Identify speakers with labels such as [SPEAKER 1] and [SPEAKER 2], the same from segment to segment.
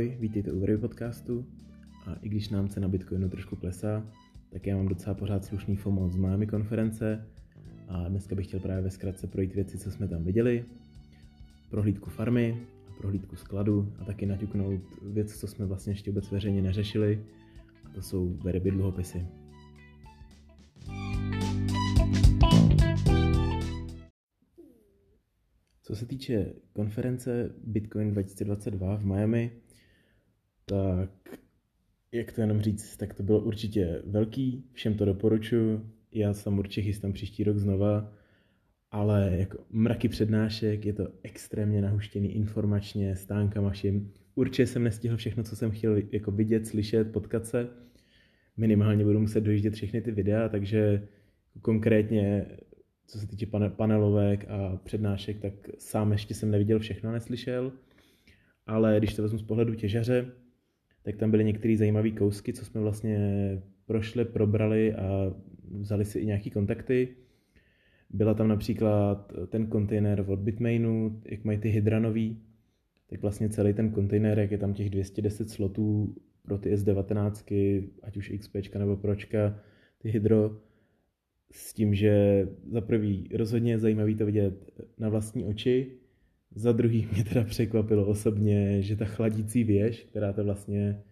[SPEAKER 1] Ahoj, vítejte u Vrvy podcastu. A i když nám cena Bitcoinu trošku klesá, tak já mám docela pořád slušný FOMO z Miami konference. A dneska bych chtěl právě ve zkratce projít věci, co jsme tam viděli, prohlídku farmy a prohlídku skladu a taky naťuknout věc, co jsme vlastně ještě vůbec veřejně neřešili. A to jsou verby dluhopisy. Co se týče konference Bitcoin 2022 v Miami, tak jak to jenom říct, tak to bylo určitě velký, všem to doporučuji, já jsem určitě chystám příští rok znova, ale jako mraky přednášek, je to extrémně nahuštěný informačně, stánkama vším. Určitě jsem nestihl všechno, co jsem chtěl jako vidět, slyšet, potkat se. Minimálně budu muset dojíždět všechny ty videa, takže konkrétně co se týče panelovek a přednášek, tak sám ještě jsem neviděl všechno, neslyšel, ale když to vezmu z pohledu těžaře, tak tam byly některé zajímavé kousky, co jsme vlastně prošli, probrali a vzali si i nějaké kontakty. Byla tam například ten kontejner od Bitmainu, jak mají ty hydranový, tak vlastně celý ten kontejner, jak je tam těch 210 slotů pro ty S19, ať už XP nebo Pročka, ty hydro, s tím, že za prvý rozhodně je zajímavý to vidět na vlastní oči, za druhý mě teda překvapilo osobně, že ta chladící věž, která to vlastně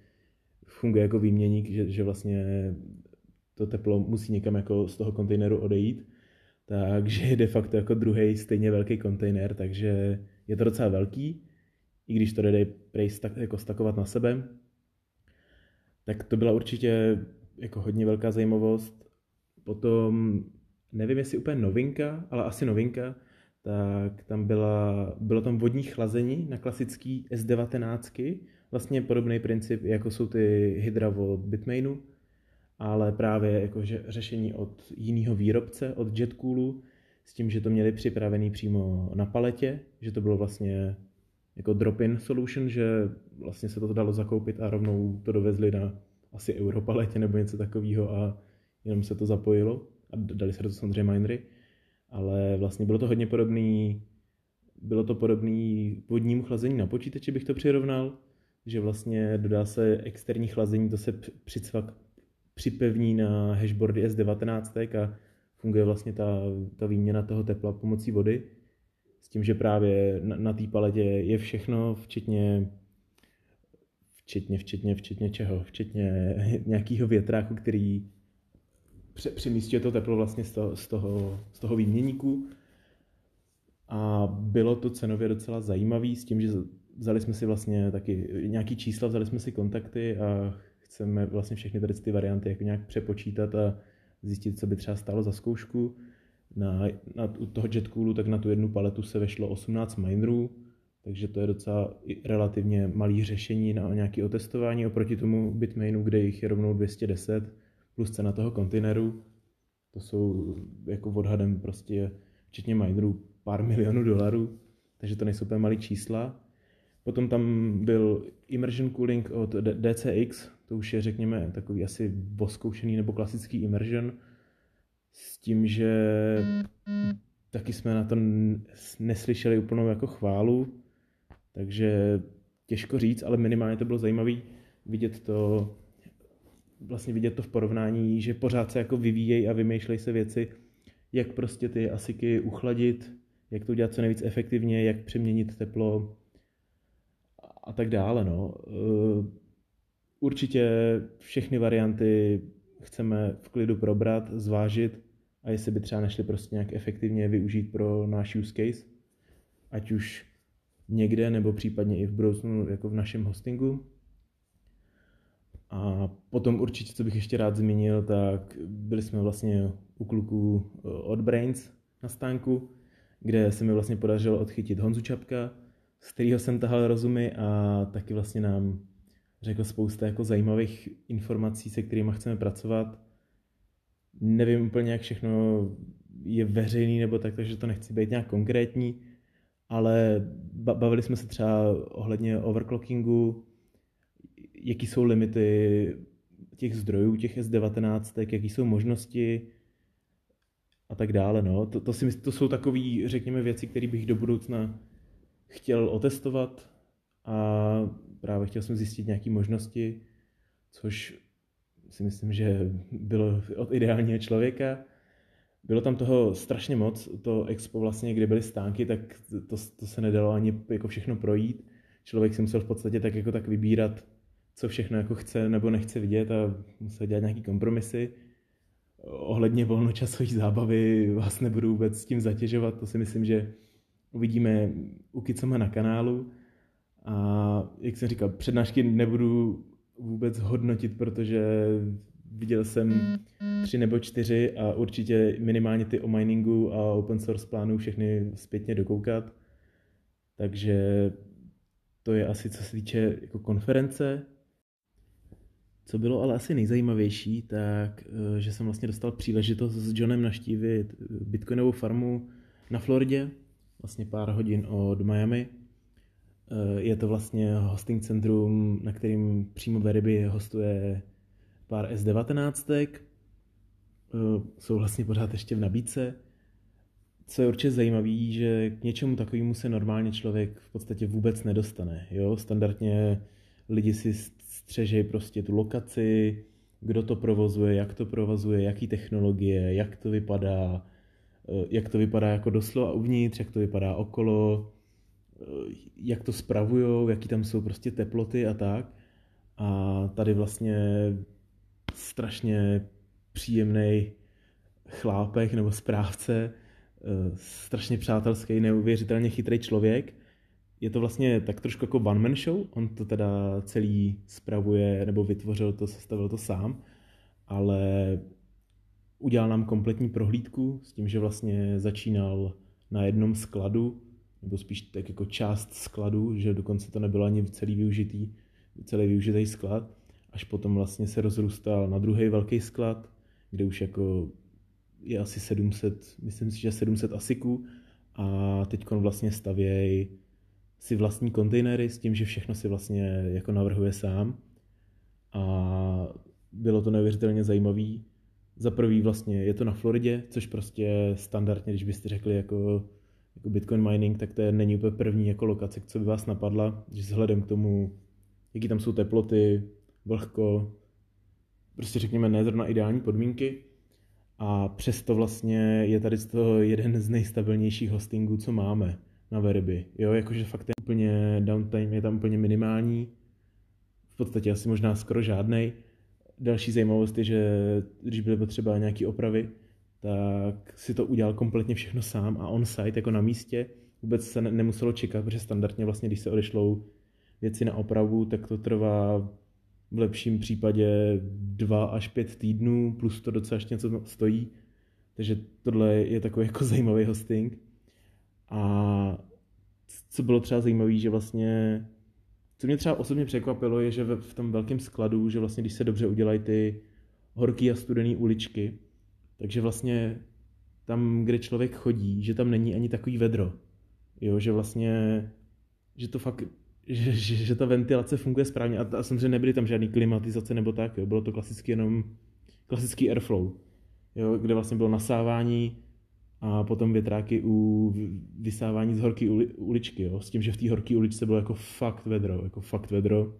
[SPEAKER 1] funguje jako výměník, že, že vlastně to teplo musí někam jako z toho kontejneru odejít, takže je de facto jako druhý stejně velký kontejner, takže je to docela velký, i když to jde prej stak, jako stakovat na sebe. Tak to byla určitě jako hodně velká zajímavost Potom, nevím jestli úplně novinka, ale asi novinka, tak tam byla, bylo tam vodní chlazení na klasický S19, vlastně podobný princip, jako jsou ty Hydra od Bitmainu, ale právě jako řešení od jiného výrobce, od Jetcoolu, s tím, že to měli připravený přímo na paletě, že to bylo vlastně jako drop-in solution, že vlastně se to dalo zakoupit a rovnou to dovezli na asi europaletě nebo něco takového a jenom se to zapojilo. A dali se do toho samozřejmě minery, ale vlastně bylo to hodně podobný, bylo to podobný vodnímu chlazení na počítači, bych to přirovnal, že vlastně dodá se externí chlazení, to se přicvak připevní na hashboardy S19 a funguje vlastně ta, ta výměna toho tepla pomocí vody. S tím, že právě na, na té paletě je všechno, včetně včetně, včetně, včetně čeho? Včetně nějakého větráku, který přemístuje to teplo vlastně z toho, z toho, z toho výměníku. A bylo to cenově docela zajímavý s tím, že vzali jsme si vlastně taky nějaký čísla, vzali jsme si kontakty a chceme vlastně všechny tady ty varianty jako nějak přepočítat a zjistit, co by třeba stálo za zkoušku. Na, na u toho Jetcoolu tak na tu jednu paletu se vešlo 18 minerů, takže to je docela relativně malý řešení na nějaké otestování oproti tomu Bitmainu, kde jich je rovnou 210 plus cena toho kontejneru, to jsou jako odhadem prostě včetně minerů pár milionů dolarů, takže to nejsou úplně malé čísla. Potom tam byl immersion cooling od DCX, to už je řekněme takový asi voskoušený nebo klasický immersion, s tím, že taky jsme na to neslyšeli úplnou jako chválu, takže těžko říct, ale minimálně to bylo zajímavé vidět to vlastně vidět to v porovnání, že pořád se jako vyvíjejí a vymýšlejí se věci, jak prostě ty asiky uchladit, jak to udělat co nejvíc efektivně, jak přeměnit teplo a tak dále. No. Eh, určitě všechny varianty chceme v klidu probrat, zvážit a jestli by třeba nešli prostě nějak efektivně využít pro náš use case, ať už někde nebo případně i v budoucnu jako v našem hostingu. A potom určitě, co bych ještě rád zmínil, tak byli jsme vlastně u kluků eh, od Brains na stánku, kde se mi vlastně podařilo odchytit Honzu Čapka, z kterého jsem tahal rozumy a taky vlastně nám řekl spousta jako zajímavých informací, se kterými chceme pracovat. Nevím úplně, jak všechno je veřejný nebo tak, takže to nechci být nějak konkrétní, ale bavili jsme se třeba ohledně overclockingu, jaký jsou limity těch zdrojů, těch S19, jaký jsou možnosti a tak dále. No. To, to, si myslím, to jsou takové, řekněme, věci, které bych do budoucna chtěl otestovat a právě chtěl jsem zjistit nějaké možnosti, což si myslím, že bylo od ideálního člověka. Bylo tam toho strašně moc, to expo vlastně, kde byly stánky, tak to, to se nedalo ani jako všechno projít. Člověk si musel v podstatě tak jako tak vybírat, co všechno jako chce nebo nechce vidět a musel dělat nějaký kompromisy. Ohledně volnočasové zábavy vás nebudu vůbec s tím zatěžovat, to si myslím, že uvidíme u Kicoma na kanálu. A jak jsem říkal, přednášky nebudu vůbec hodnotit, protože viděl jsem tři nebo čtyři a určitě minimálně ty o miningu a open source plánu všechny zpětně dokoukat. Takže to je asi co se týče jako konference. Co bylo ale asi nejzajímavější, tak eh, že jsem vlastně dostal příležitost s Johnem naštívit bitcoinovou farmu na Floridě, vlastně pár hodin od Miami. Eh, je to vlastně hosting centrum, na kterým přímo ve Ryby hostuje pár S19. Eh, jsou vlastně pořád ještě v nabídce. Co je určitě zajímavé, že k něčemu takovému se normálně člověk v podstatě vůbec nedostane. Jo? Standardně lidi si střežejí prostě tu lokaci, kdo to provozuje, jak to provozuje, jaký technologie, jak to vypadá, eh, jak to vypadá jako doslova uvnitř, jak to vypadá okolo, eh, jak to spravujou, jaký tam jsou prostě teploty a tak. A tady vlastně strašně příjemný chlápek nebo správce, eh, strašně přátelský, neuvěřitelně chytrý člověk. Je to vlastně tak trošku jako one man show, on to teda celý spravuje nebo vytvořil to, sestavil to sám, ale udělal nám kompletní prohlídku s tím, že vlastně začínal na jednom skladu, nebo spíš tak jako část skladu, že dokonce to nebylo ani celý využitý, celý využitý sklad. Až potom vlastně se rozrůstal na druhý velký sklad, kde už jako je asi 700, myslím si, že 700 asiků. A teď vlastně stavějí si vlastní kontejnery s tím, že všechno si vlastně jako navrhuje sám a bylo to neuvěřitelně zajímavý. Za prvý vlastně je to na Floridě, což prostě standardně, když byste řekli jako, jako Bitcoin mining, tak to je, není úplně první jako lokace, co by vás napadla, že vzhledem k tomu, jaký tam jsou teploty, vlhko, prostě řekněme ne zrovna ideální podmínky. A přesto vlastně je tady z toho jeden z nejstabilnějších hostingů, co máme na Verby. Jo, jakože fakt je úplně downtime je tam úplně minimální, v podstatě asi možná skoro žádnej. Další zajímavost je, že když byly potřeba nějaké opravy, tak si to udělal kompletně všechno sám a on-site, jako na místě. Vůbec se nemuselo čekat, protože standardně vlastně, když se odešlou věci na opravu, tak to trvá v lepším případě dva až pět týdnů, plus to docela ještě něco stojí. Takže tohle je takový jako zajímavý hosting. A co bylo třeba zajímavé, že vlastně, co mě třeba osobně překvapilo, je, že v tom velkém skladu, že vlastně když se dobře udělají ty horký a studený uličky, takže vlastně tam, kde člověk chodí, že tam není ani takový vedro. Jo, že vlastně, že to fakt že, že, že ta ventilace funguje správně a, a samozřejmě nebyly tam žádný klimatizace nebo tak, jo. bylo to klasicky jenom klasický airflow, jo, kde vlastně bylo nasávání a potom větráky u vysávání z horké uli, uličky, jo, s tím, že v té horké uličce bylo jako fakt vedro, jako fakt vedro.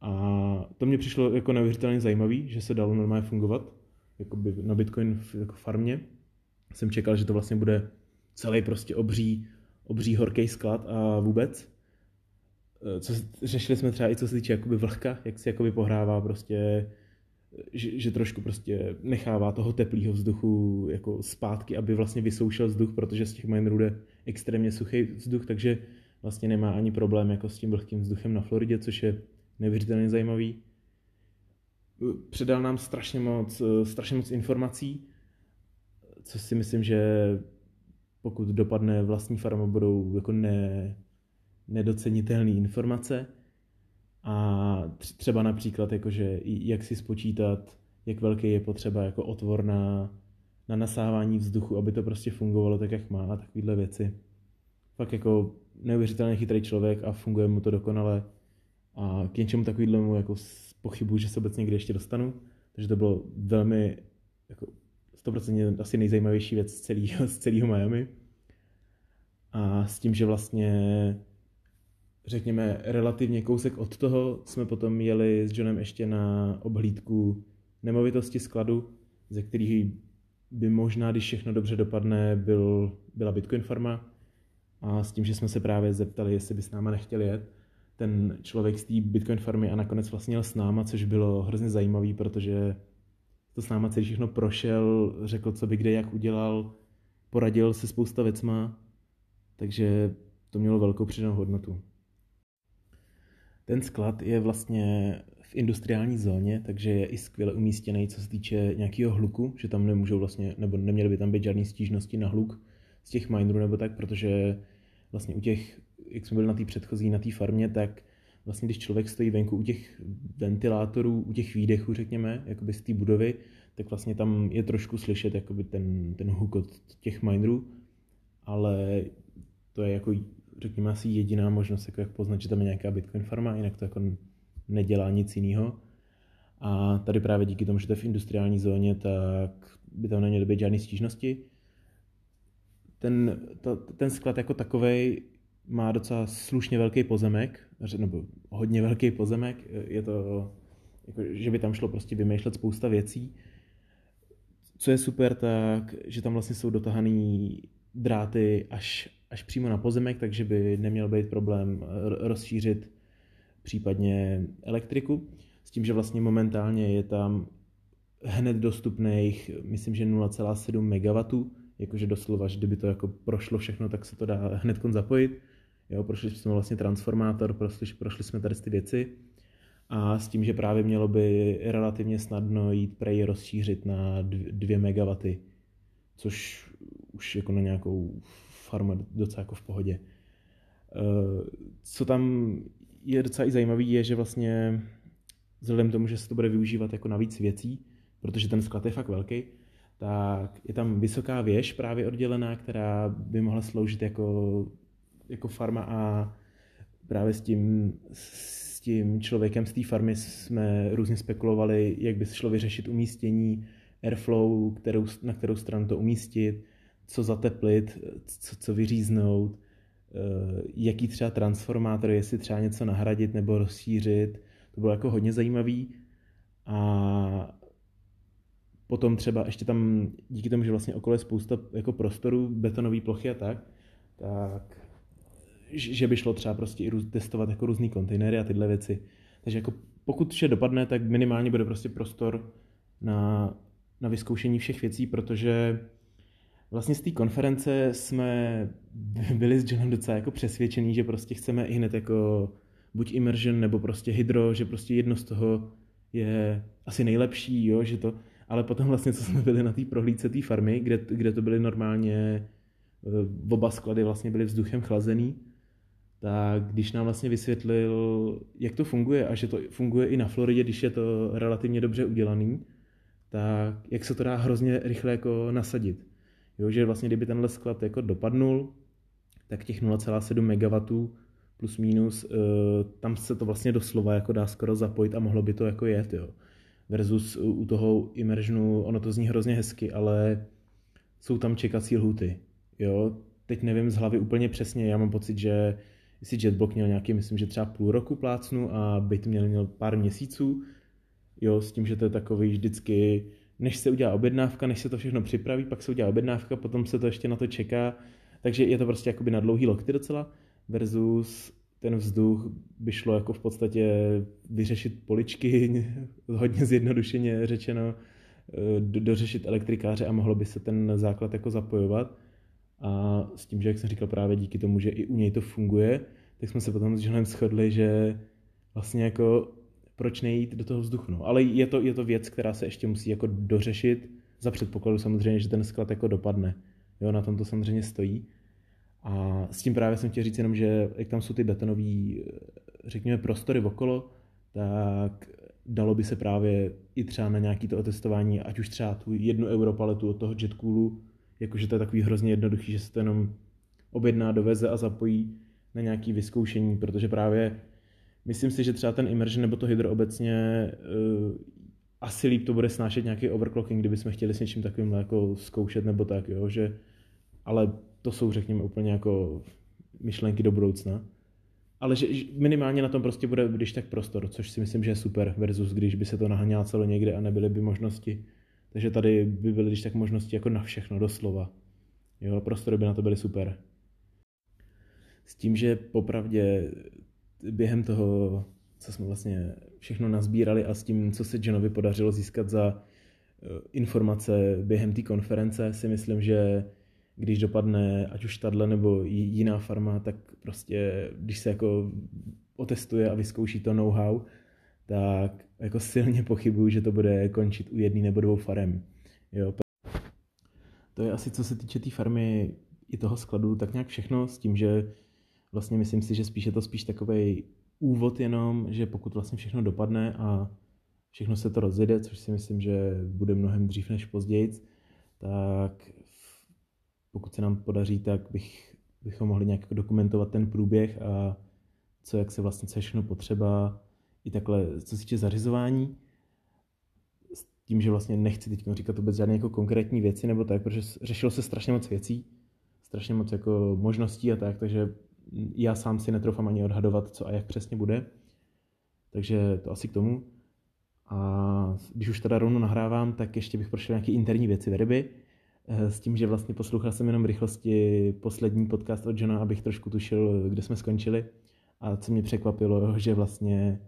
[SPEAKER 1] A to mě přišlo jako neuvěřitelně zajímavý, že se dalo normálně fungovat jako by na Bitcoin jako farmě. Jsem čekal, že to vlastně bude celý prostě obří, obří horký sklad a vůbec. Eh, co, řešili jsme třeba i co se týče jakoby vlhka, jak si jakoby pohrává prostě, že, že trošku prostě nechává toho teplého vzduchu jako zpátky, aby vlastně vysoušel vzduch, protože z těch minerů jde extrémně suchý vzduch, takže vlastně nemá ani problém jako s tím vlhkým vzduchem na Floridě, což je neuvěřitelně zajímavý. Předal nám strašně moc, eh, strašně moc informací, co si myslím, že pokud dopadne vlastní farma, budou jako ne, nedocenitelné informace a třeba například jakože jak si spočítat, jak velký je potřeba jako otvor na, na nasávání vzduchu, aby to prostě fungovalo tak, jak má a takovéhle věci. Fakt jako neuvěřitelně chytrý člověk a funguje mu to dokonale a k něčemu takovému jako pochybuji, že se vůbec někdy ještě dostanu. Takže to bylo velmi jako 100% asi nejzajímavější věc z celého, z celého Miami. A s tím, že vlastně řekněme, relativně kousek od toho jsme potom jeli s Johnem ještě na obhlídku nemovitosti skladu, ze kterých by možná, když všechno dobře dopadne, byl, byla Bitcoin farma. A s tím, že jsme se právě zeptali, jestli by s náma nechtěli jet, ten člověk z té Bitcoin farmy a nakonec vlastně jel s náma, což bylo hrozně zajímavý, protože to s náma celý všechno prošel, řekl, co by kde jak udělal, poradil se spousta věcma, takže to mělo velkou přidanou hodnotu. Ten sklad je vlastně v industriální zóně, takže je i skvěle umístěný, co se týče nějakého hluku, že tam nemůžou vlastně, nebo neměly by tam být žádné stížnosti na hluk z těch minerů nebo tak, protože vlastně u těch, jak jsme byli na té předchozí, na té farmě, tak vlastně když člověk stojí venku u těch ventilátorů, u těch výdechů, řekněme, jakoby z té budovy, tak vlastně tam je trošku slyšet jakoby ten, ten huk od těch minerů, ale to je jako, řekněme, asi jediná možnost, jako jak poznat, že tam je nějaká Bitcoin farma, jinak to jako nedělá nic jiného. A tady právě díky tomu, že to je v industriální zóně, tak by tam neměly být žádné stížnosti. Ten, to, ten sklad jako takový má docela slušně velký pozemek, nebo hodně velký pozemek. Je to, jako, že by tam šlo prostě vymýšlet spousta věcí. Co je super, tak, že tam vlastně jsou dotahaný dráty až, až přímo na pozemek, takže by neměl být problém rozšířit případně elektriku. S tím, že vlastně momentálně je tam hned dostupných, myslím, že 0,7 MW, jakože doslova, že kdyby to jako prošlo všechno, tak se to dá hned zapojit. Jo, prošli jsme vlastně transformátor, prošli, prošli jsme tady ty věci a s tím, že právě mělo by relativně snadno jít prej rozšířit na 2 MW, což už jako na nějakou farmu docela jako v pohodě. Eh, co tam je docela i zajímavý, je, že vlastně vzhledem k tomu, že se to bude využívat jako navíc věcí, protože ten sklad je fakt velký, tak je tam vysoká věž právě oddělená, která by mohla sloužit jako, jako farma a právě s tím, s tím člověkem z té farmy jsme různě spekulovali, jak by se šlo vyřešit umístění airflow, kterou, na kterou stranu to umístit, co zateplit, co, co vyříznout, Eh, jaký třeba transformátor, jestli třeba něco nahradit nebo rozšířit. To bylo jako hodně zajímavý. A potom třeba ještě tam, díky tomu, že vlastně okolo je spousta jako prostorů, betonové plochy a tak, tak že by šlo třeba prostě i testovat jako různý kontejnery a tyhle věci. Takže jako pokud vše dopadne, tak minimálně bude prostě prostor na, na vyzkoušení všech věcí, protože Vlastně z té konference jsme byli s Johnem docela jako přesvědčení, že prostě chceme i hned jako buď immersion nebo prostě hydro, že prostě jedno z toho je asi nejlepší, jo, že to, ale potom vlastně, co jsme byli na té prohlídce té farmy, kde, kde to byly normálně, eh, oba sklady vlastně byly vzduchem chlazený, tak když nám vlastně vysvětlil, jak to funguje a že to funguje i na Floridě, když je to relativně dobře udělaný, tak jak se to dá hrozně rychle jako nasadit. Jo, že vlastně kdyby tenhle sklad jako dopadnul, tak těch 0,7 MW plus minus, eh, tam se to vlastně doslova jako dá skoro zapojit a mohlo by to jako jet, jo. Versus u toho immersionu, ono to zní hrozně hezky, ale jsou tam čekací lhuty, jo. Teď nevím z hlavy úplně přesně, já mám pocit, že jestli Jetblock měl nějaký, myslím, že třeba půl roku plácnu a byt měl, měl pár měsíců, jo, s tím, že to je takový vždycky, než se udělá objednávka, než se to všechno připraví, pak se udělá objednávka, potom se to ještě na to čeká. Takže je to prostě jakoby na dlouhý lokty docela versus ten vzduch by šlo jako v podstatě vyřešit poličky, hodně zjednodušeně řečeno, eh, dořešit elektrikáře a mohlo by se ten základ jako zapojovat. A s tím, že jak jsem říkal právě díky tomu, že i u něj to funguje, tak jsme se potom s Johnem shodli, že vlastně jako proč nejít do toho vzduchu. No. Ale je to, je to věc, která se ještě musí jako dořešit za předpokladu samozřejmě, že ten sklad jako dopadne. Jo, na tom to samozřejmě stojí. A s tím právě jsem chtěl říct jenom, že jak tam jsou ty betonové, řekněme, prostory okolo, tak dalo by se právě i třeba na nějaký to otestování, ať už třeba tu jednu europaletu od toho jetcoolu, jakože to je takový hrozně jednoduchý, že se to jenom objedná, doveze a zapojí na nějaký vyzkoušení, protože právě Myslím si, že třeba ten immersion nebo to hydro obecně uh, asi líp to bude snášet nějaký overclocking, kdybychom chtěli s něčím takovým jako zkoušet nebo tak, jo, že, ale to jsou řekněme úplně jako myšlenky do budoucna. ale že, že minimálně na tom prostě bude když tak prostor, což si myslím, že je super, versus když by se to nahánělo někde a nebyly by možnosti. Takže tady by byly když tak možnosti jako na všechno, doslova. Jo, prostory by na to byly super. S tím, že popravdě během toho, co jsme vlastně všechno nazbírali a s tím, co se Johnovi podařilo získat za eh, informace během té konference, si myslím, že když dopadne ať už tahle nebo jiná farma, tak prostě, když se jako otestuje a vyzkouší to know-how, tak jako silně pochybuju, že to bude končit u jedné nebo dvou farem. Jo. To je asi co se týče té tý farmy i toho skladu, tak nějak všechno s tím, že vlastně myslím si, že spíš je to spíš takový úvod jenom, že pokud vlastně všechno dopadne a všechno se to rozjede, což si myslím, že bude mnohem dřív než později, tak pokud se nám podaří, tak bych, bychom mohli nějak dokumentovat ten průběh a co, jak se vlastně, všechno potřeba, i takhle, co se týče zařizování, s tím, že vlastně nechci teď říkat vůbec žádné jako konkrétní věci nebo tak, protože řešilo se strašně moc věcí, strašně moc jako možností a tak, takže já sám si netroufám ani odhadovat, co a jak přesně bude. Takže to asi k tomu. A když už teda rovnou nahrávám, tak ještě bych prošel nějaké interní věci ryby. Eh, s tím, že vlastně poslouchal jsem jenom v rychlosti poslední podcast od Johna, abych trošku tušil, kde jsme skončili. A co mě překvapilo, že vlastně,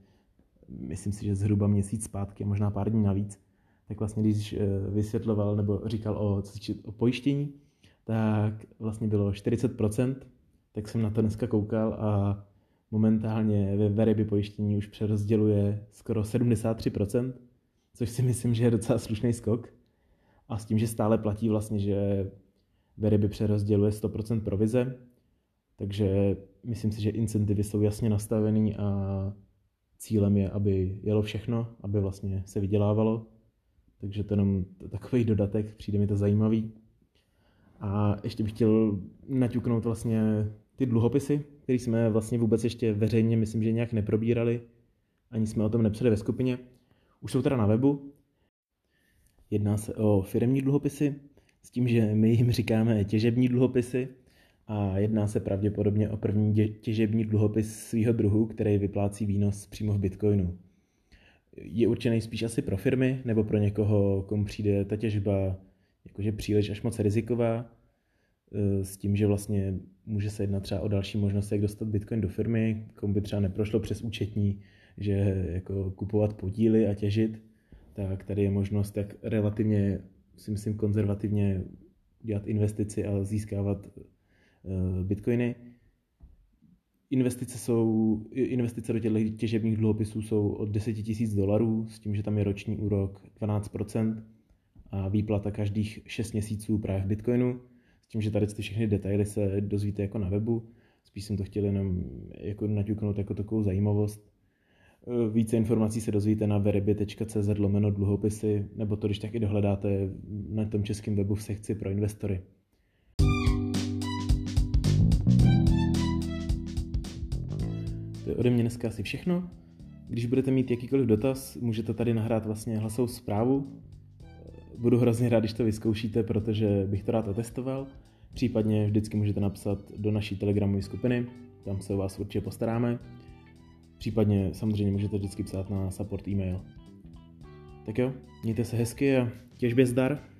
[SPEAKER 1] myslím si, že zhruba měsíc zpátky, možná pár dní navíc, tak vlastně když eh, vysvětloval nebo říkal o, o pojištění, tak vlastně bylo 40%, tak jsem na to dneska koukal a momentálně ve Veriby pojištění už přerozděluje skoro 73%, což si myslím, že je docela slušný skok. A s tím, že stále platí vlastně, že Veriby přerozděluje 100% provize, takže myslím si, že incentivy jsou jasně nastavený a cílem je, aby jelo všechno, aby vlastně se vydělávalo. Takže to jenom takový dodatek, přijde mi to zajímavý. A ještě bych chtěl naťuknout vlastně ty dluhopisy, které jsme vlastně vůbec ještě veřejně, myslím, že nějak neprobírali, ani jsme o tom nepsali ve skupině. Už jsou teda na webu. Jedná se o firmní dluhopisy, s tím, že my jim říkáme těžební dluhopisy a jedná se pravděpodobně o první těžební dluhopis svého druhu, který vyplácí výnos přímo v Bitcoinu. Je určený spíš asi pro firmy nebo pro někoho, komu přijde ta těžba jakože příliš až moc riziková, s tím, že vlastně může se jednat třeba o další možnost, jak dostat Bitcoin do firmy, komu by třeba neprošlo přes účetní, že jako kupovat podíly a těžit, tak tady je možnost, jak relativně, si myslím, konzervativně dělat investici a získávat e, bitcoiny. Investice, jsou, investice do těch těžebních dluhopisů jsou od 10 000 dolarů, s tím, že tam je roční úrok 12% a výplata každých 6 měsíců právě v Bitcoinu. Tím, že tady ty všechny detaily se dozvíte jako na webu. Spíš jsem to chtěl jenom jako naťuknout jako takovou zajímavost. Více informací se dozvíte na veribě.cz lomeno dluhopisy, nebo to když tak i dohledáte na tom českém webu v sekci pro investory. To je ode mě dneska asi všechno. Když budete mít jakýkoliv dotaz, můžete tady nahrát vlastně hlasovou zprávu budu hrozně rád, když to vyzkoušíte, protože bych to rád otestoval. Případně vždycky můžete napsat do naší telegramové skupiny, tam se o vás určitě postaráme. Případně samozřejmě můžete vždycky psát na support e-mail. Tak jo, mějte se hezky a těžbě zdar.